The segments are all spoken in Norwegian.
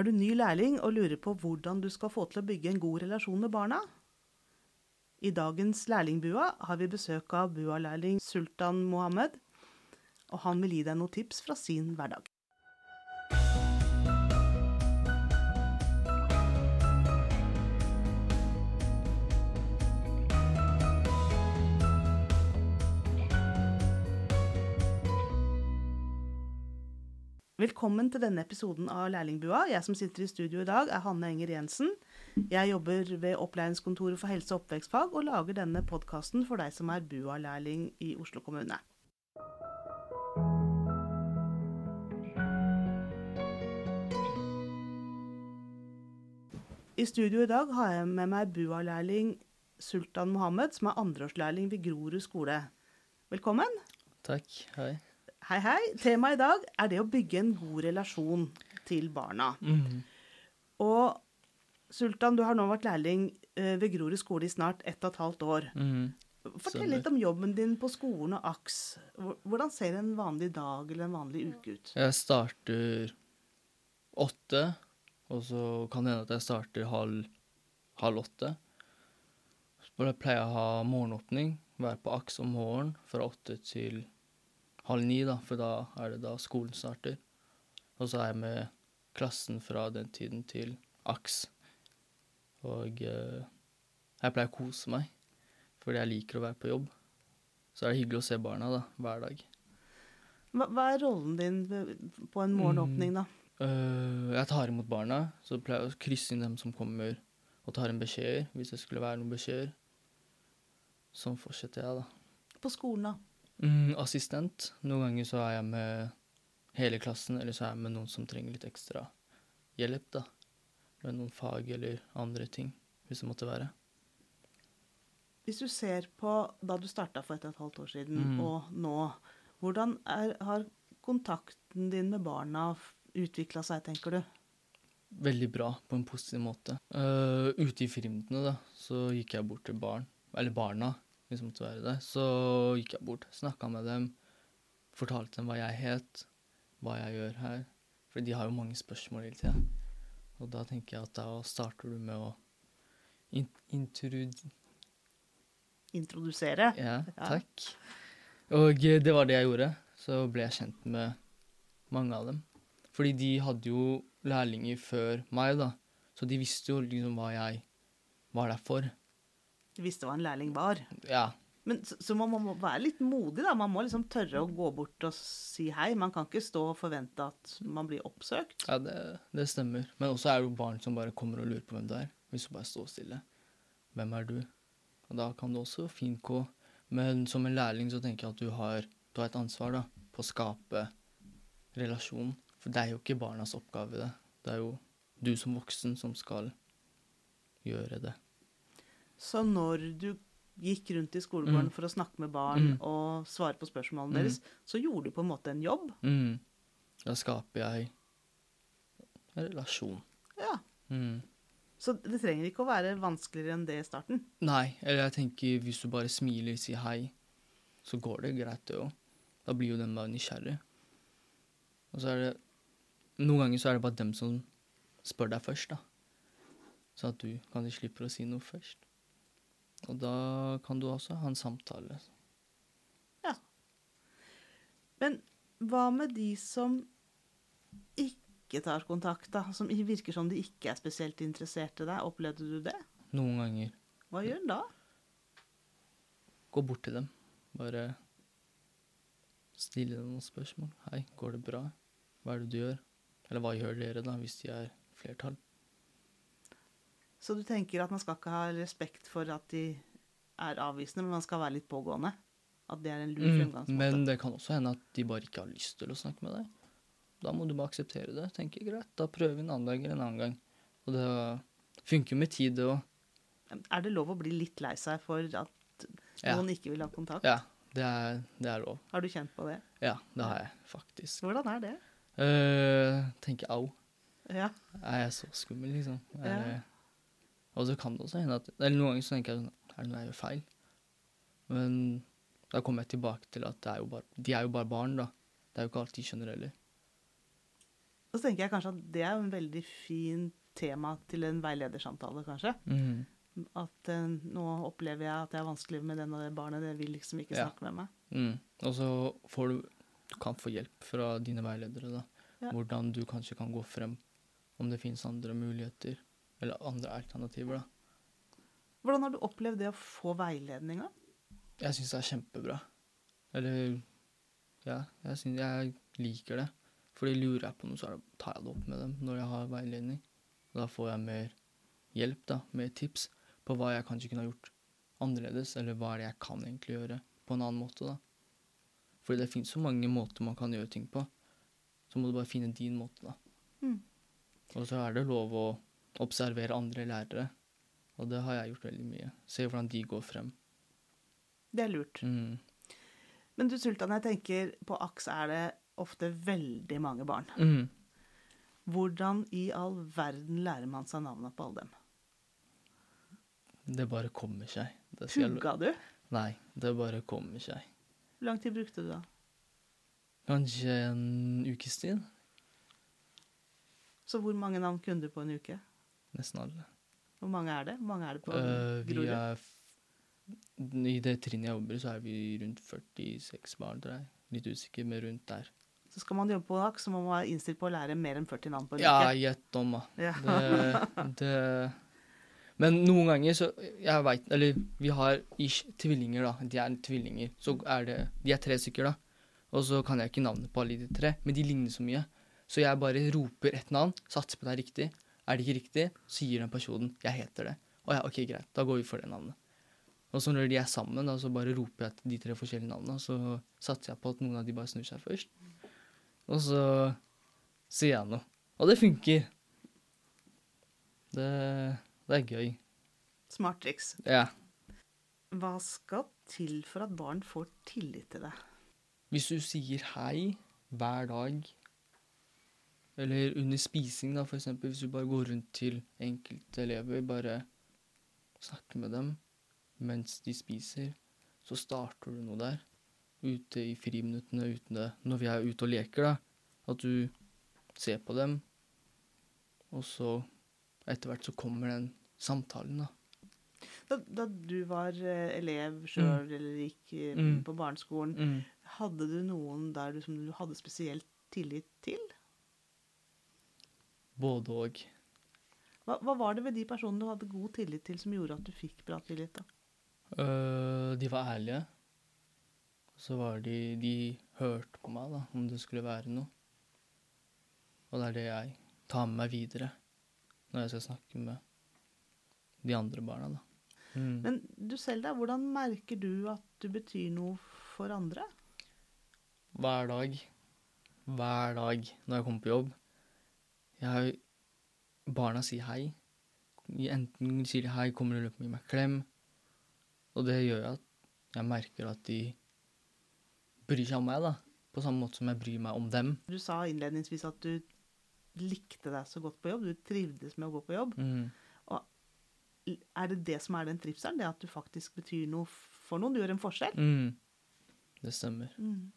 Er du ny lærling og lurer på hvordan du skal få til å bygge en god relasjon med barna? I dagens Lærlingbua har vi besøk av bua-lærling Sultan Mohammed, og han vil gi deg noen tips fra sin hverdag. Velkommen til denne episoden av Lærlingbua. Jeg som sitter i studio i dag, er Hanne Enger Jensen. Jeg jobber ved Opplæringskontoret for helse- og oppvekstfag og lager denne podkasten for deg som er BUA-lærling i Oslo kommune. I studio i dag har jeg med meg BUA-lærling Sultan Mohammed, som er andreårslærling ved Grorud skole. Velkommen. Takk. Hei. Hei, hei. Temaet i dag er det å bygge en god relasjon til barna. Mhm. Og Sultan, du har nå vært lærling eh, ved Grorud skole i snart ett og et halvt år. Mhm. Fortell litt om jobben din på skolen og AKS. Hvordan ser en vanlig dag eller en vanlig uke ut? Jeg starter åtte, og så kan det hende at jeg starter halv, halv åtte. Så pleier jeg å ha morgenåpning, være på AKS om morgenen fra åtte til halv ni, da, for da er det da skolen starter. Og så er jeg med klassen fra den tiden til AKS. Og eh, jeg pleier å kose meg, fordi jeg liker å være på jobb. Så er det hyggelig å se barna da, hver dag. Hva, hva er rollen din på en morgenåpning, da? Øh, jeg tar imot barna, så pleier jeg å krysse inn dem som kommer og tar inn beskjeder, hvis det skulle være noen beskjeder. Sånn fortsetter jeg, da. På skolen, da? Mm, assistent. Noen ganger så er jeg med hele klassen, eller så er jeg med noen som trenger litt ekstra hjelp, da. Med noen fag eller andre ting, hvis det måtte være. Hvis du ser på da du starta for et og et halvt år siden Mm. og nå, hvordan er, har kontakten din med barna utvikla seg, tenker du? Veldig bra, på en positiv måte. Uh, ute i friminuttene, da, så gikk jeg bort til barn, eller barna, hvis jeg måtte være det. Så gikk jeg bort, snakka med dem, fortalte dem hva jeg het, hva jeg gjør her. For de har jo mange spørsmål hele tida. Og da tenker jeg at da starter du med å in intrud... Introdusere? Ja, takk. Og eh, det var det jeg gjorde. Så ble jeg kjent med mange av dem. Fordi de hadde jo lærlinger før meg, da. Så de visste jo liksom hva jeg var der for. Du visste hva en lærling var. Ja. Men så, så man må være litt modig, da. Man må liksom tørre å gå bort og si hei. Man kan ikke stå og forvente at man blir oppsøkt. ja det, det stemmer. Men også er det jo barn som bare kommer og lurer på hvem du er. Hvis du bare står stille. Hvem er du? Og da kan du også fint gå. Men som en lærling så tenker jeg at du har, du har et ansvar da, på å skape relasjon. For det er jo ikke barnas oppgave, det. Det er jo du som voksen som skal gjøre det. Så når du gikk rundt i skolegården Mm. for å snakke med barn Mm. og svare på spørsmålene Mm. deres, så gjorde du på en måte en jobb. Mm. Da skaper jeg en relasjon. Ja. Mm. Så det trenger ikke å være vanskeligere enn det i starten. Nei, eller jeg tenker hvis du bare smiler, sier hei, så går det greit, det òg. Da blir jo den bare nysgjerrig. Og så er det Noen ganger så er det bare dem som spør deg først, da. Så at du kanskje slipper å si noe først. Og da kan du også ha en samtale. Ja. Men hva med de som ikke tar kontakt, da? Som virker som de ikke er spesielt interessert i deg. Opplevde du det? Noen ganger Hva gjør en da? gå bort til dem. Bare stille dem noen spørsmål. Hei, går det bra? Hva er det du gjør? Eller hva gjør dere, da, hvis de er flertall? Så du tenker at man skal ikke ha respekt for at de er avvisende, men man skal være litt pågående? At det er en lur Mm, fremgangsmåte? men det kan også hende at de bare ikke har lyst til å snakke med deg. Da må du bare akseptere det. tenke greit, da prøver vi en annen dag eller en annen gang. Og det funker med tid, det òg. Er det lov å bli litt lei seg for at Ja. noen ikke vil ha kontakt? Ja, det er, det er lov. Har du kjent på det? Ja, det har jeg faktisk. Hvordan er det? Uh, tenker au. Ja. Er jeg så skummel, liksom? Er, Ja. Og så kan det også hende at Eller noen ganger så tenker jeg sånn Er det noe jeg gjør feil? Men da kommer jeg tilbake til at det er jo bare, de er jo bare barn, da. Det er jo ikke alt de skjønner heller. Og så tenker jeg kanskje at det er jo en veldig fin tema til en veiledersamtale, kanskje. Mm. At eh, nå opplever jeg at jeg har vanskelig med den og det barnet, det vil liksom ikke Ja. snakke med meg. Mm. Og så får du Du kan få hjelp fra dine veiledere, da. Ja. Hvordan du kanskje kan gå frem. Om det finnes andre muligheter. Eller andre alternativer, da. Hvordan har du opplevd det å få veiledning, da? Jeg syns det er kjempebra. Eller Ja, jeg, synes, jeg liker det. Fordi lurer jeg på noe, så tar jeg det opp med dem når jeg har veiledning. Da får jeg mer hjelp, da, mer tips på hva jeg kanskje kunne ha gjort annerledes, eller hva er det jeg kan egentlig gjøre på en annen måte, da. Fordi det finnes så mange måter man kan gjøre ting på. Så må du bare finne din måte, da. Mm. Og så er det lov å observere andre lærere. Og det har jeg gjort veldig mye. Se hvordan de går frem. Det er lurt. Mm. Men du Sultan, jeg tenker på AKS er det ofte veldig mange barn. Mm. Hvordan i all verden lærer man seg navnet på alle dem? Det bare kommer seg. Pugga du? Nei, det bare kommer seg. Hvor lang tid brukte du da? Kanskje en ukes tid? Så hvor mange navn kunne du på en uke? Nesten alle. Hvor mange er det? Hvor mange er det på uh, vi Grorud? I det trinnet jeg jobber så er vi rundt 46 barn, tror jeg. Litt usikker, men rundt der. Så skal man jobbe på NAK, så må man være innstilt på å lære mer enn 40 navn på en Ja, uke. gjett om, da. Ja. Det, det Men noen ganger så Jeg veit Eller vi har ish tvillinger, da. De er tvillinger. Så er det De er tre stykker, da. Og så kan jeg ikke navnet på alle de tre, men de ligner så mye. Så jeg bare roper et navn, satser på det er riktig. Er det ikke riktig, så gir den personen 'jeg heter det'. Å ja, OK, greit. Da går vi for det navnet. Og så når de er sammen, da, så bare roper jeg til de tre forskjellige navnene, så satser jeg på at noen av de bare snur seg først. Og så sier jeg noe. Og det funker. Det, det er gøy. Smart triks. Ja. Hva skal til for at barn får tillit til deg? Hvis du sier hei hver dag, eller under spising, da, eksempel, hvis du bare går rundt til enkelte elever, bare snakker med dem mens de spiser, så starter du noe der. Ute i friminuttene, det, når vi er ute og leker, da. At du ser på dem, og så etter hvert så kommer den samtalen, da. Da, da du var eh, elev sjøl eller gikk eh, Mm. på barneskolen, Mm. hadde du noen der du, som du hadde spesielt tillit til? Både og. Hva, hva var det ved de personene du hadde god tillit til, som gjorde at du fikk bra tillit? da? Uh, de var ærlige. Så var de De hørte på meg, da, om det skulle være noe. Og det er det jeg tar med meg videre når jeg skal snakke med de andre barna, da. Mm. Men du selv, da, hvordan merker du at du betyr noe for andre? Hver dag. Hver dag når jeg kommer på jobb. Jeg, barna sier hei. Enten sier de hei, kommer de og og gir meg klem. Og det gjør at jeg merker at de bryr seg om meg, da. På samme måte som jeg bryr meg om dem. Du sa innledningsvis at du likte deg så godt på jobb, du trivdes med å gå på jobb. Mm. Er det det som er den trivselen? Det at du faktisk betyr noe for noen? Du gjør en forskjell? Mm. Det stemmer. Mm.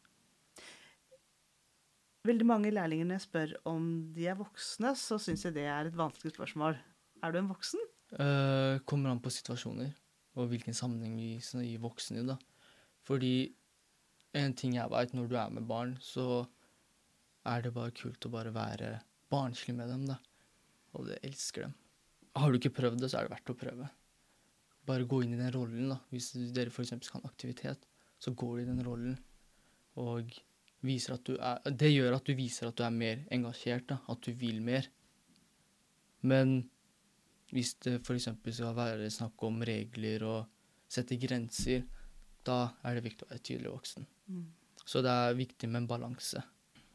Veldig mange lærlinger når jeg spør om de er voksne, så syns jeg det er et vanskelig spørsmål. Er du en voksen? Uh, kommer an på situasjoner og hvilken sammenheng vi gir voksne i. da. Fordi en ting jeg vet, når du er med barn, så er det bare kult å bare være barnslig med dem. da. Og jeg elsker dem. Har du ikke prøvd det, så er det verdt å prøve. Bare gå inn i den rollen. da. Hvis dere f.eks. skal ha en aktivitet, så går du i den rollen. Og er, det gjør at du viser at du er mer engasjert, da. at du vil mer. Men hvis det f.eks. skal være snakk om regler og sette grenser, da er det viktig å være tydelig voksen. Mm. Så det er viktig med en balanse.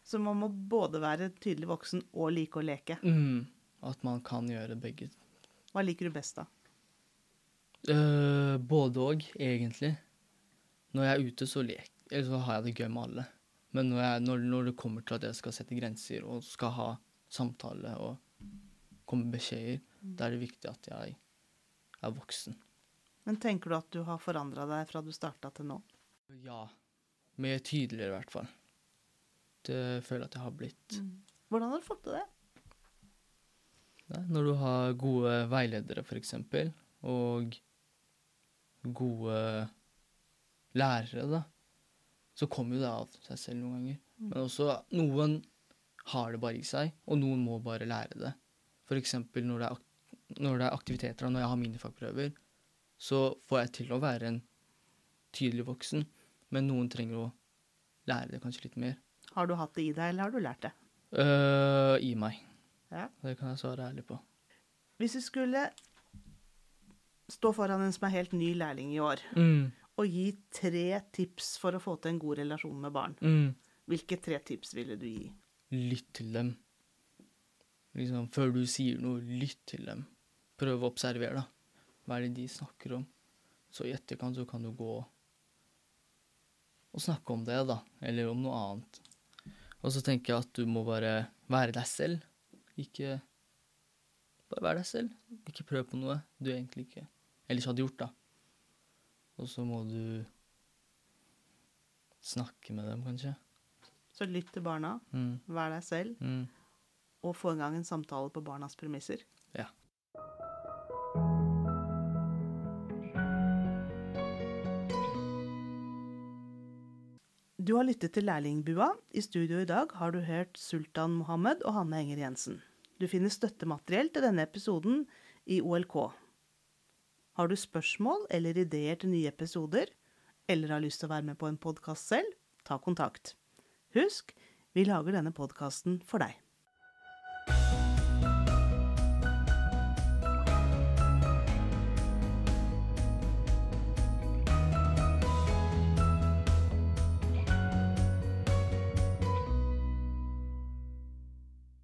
Så man må både være tydelig voksen og like å leke. Mm, at man kan gjøre begge. Hva liker du best, da? Eh, både og, egentlig. Når jeg er ute, så, leker, så har jeg det gøy med alle. Men når, jeg, når, når det kommer til at jeg skal sette grenser og skal ha samtale og komme med beskjeder, da er det viktig at jeg er voksen. Men tenker du at du har forandra deg fra du starta til nå? Ja. Mer tydeligere, i hvert fall. Det føler jeg at jeg har blitt. Hvordan har du fått til det? Er Når du har gode veiledere, eksempel, og gode lærere, da, så kommer jo det av seg selv noen ganger. Men også noen har det bare i seg, og noen må bare lære det. Eksempel når det er, når det er aktiviteter, og når jeg har minifagprøver, så får jeg til å være en tydelig voksen, men noen trenger å lære det kanskje litt mer. Har du hatt det i deg, eller har du lært det? Uh, I meg. Ja. Det kan jeg svare ærlig på. Hvis du skulle stå foran en som er helt ny lærling i år, Mm. Og gi tre tips for å få til en god relasjon med barn, Mm. hvilke tre tips ville du gi? Lytt til dem. Liksom, før du sier noe, lytt til dem. Prøv å observere, da. Hva er det de snakker om? Så i etterkant så kan du gå og snakke om det, da. Eller om noe annet. Og så tenker jeg at du må bare være deg selv. Ikke Bare være deg selv. Ikke prøv på noe du egentlig ikke ellers hadde gjort, da. Og så må du snakke med dem, kanskje. Så lytt til barna, Mm. vær deg selv, Mm. og få i gang en samtale på barnas premisser. Ja. Du har lyttet til Lærlingbua. I studio i dag har du hørt Sultan Mohammed og Hanne Enger Jensen. Du finner støttemateriell til denne episoden i OLK. Har du spørsmål eller ideer til nye episoder, eller har lyst til å være med på en podkast selv, ta kontakt. Husk, vi lager denne podkasten for deg.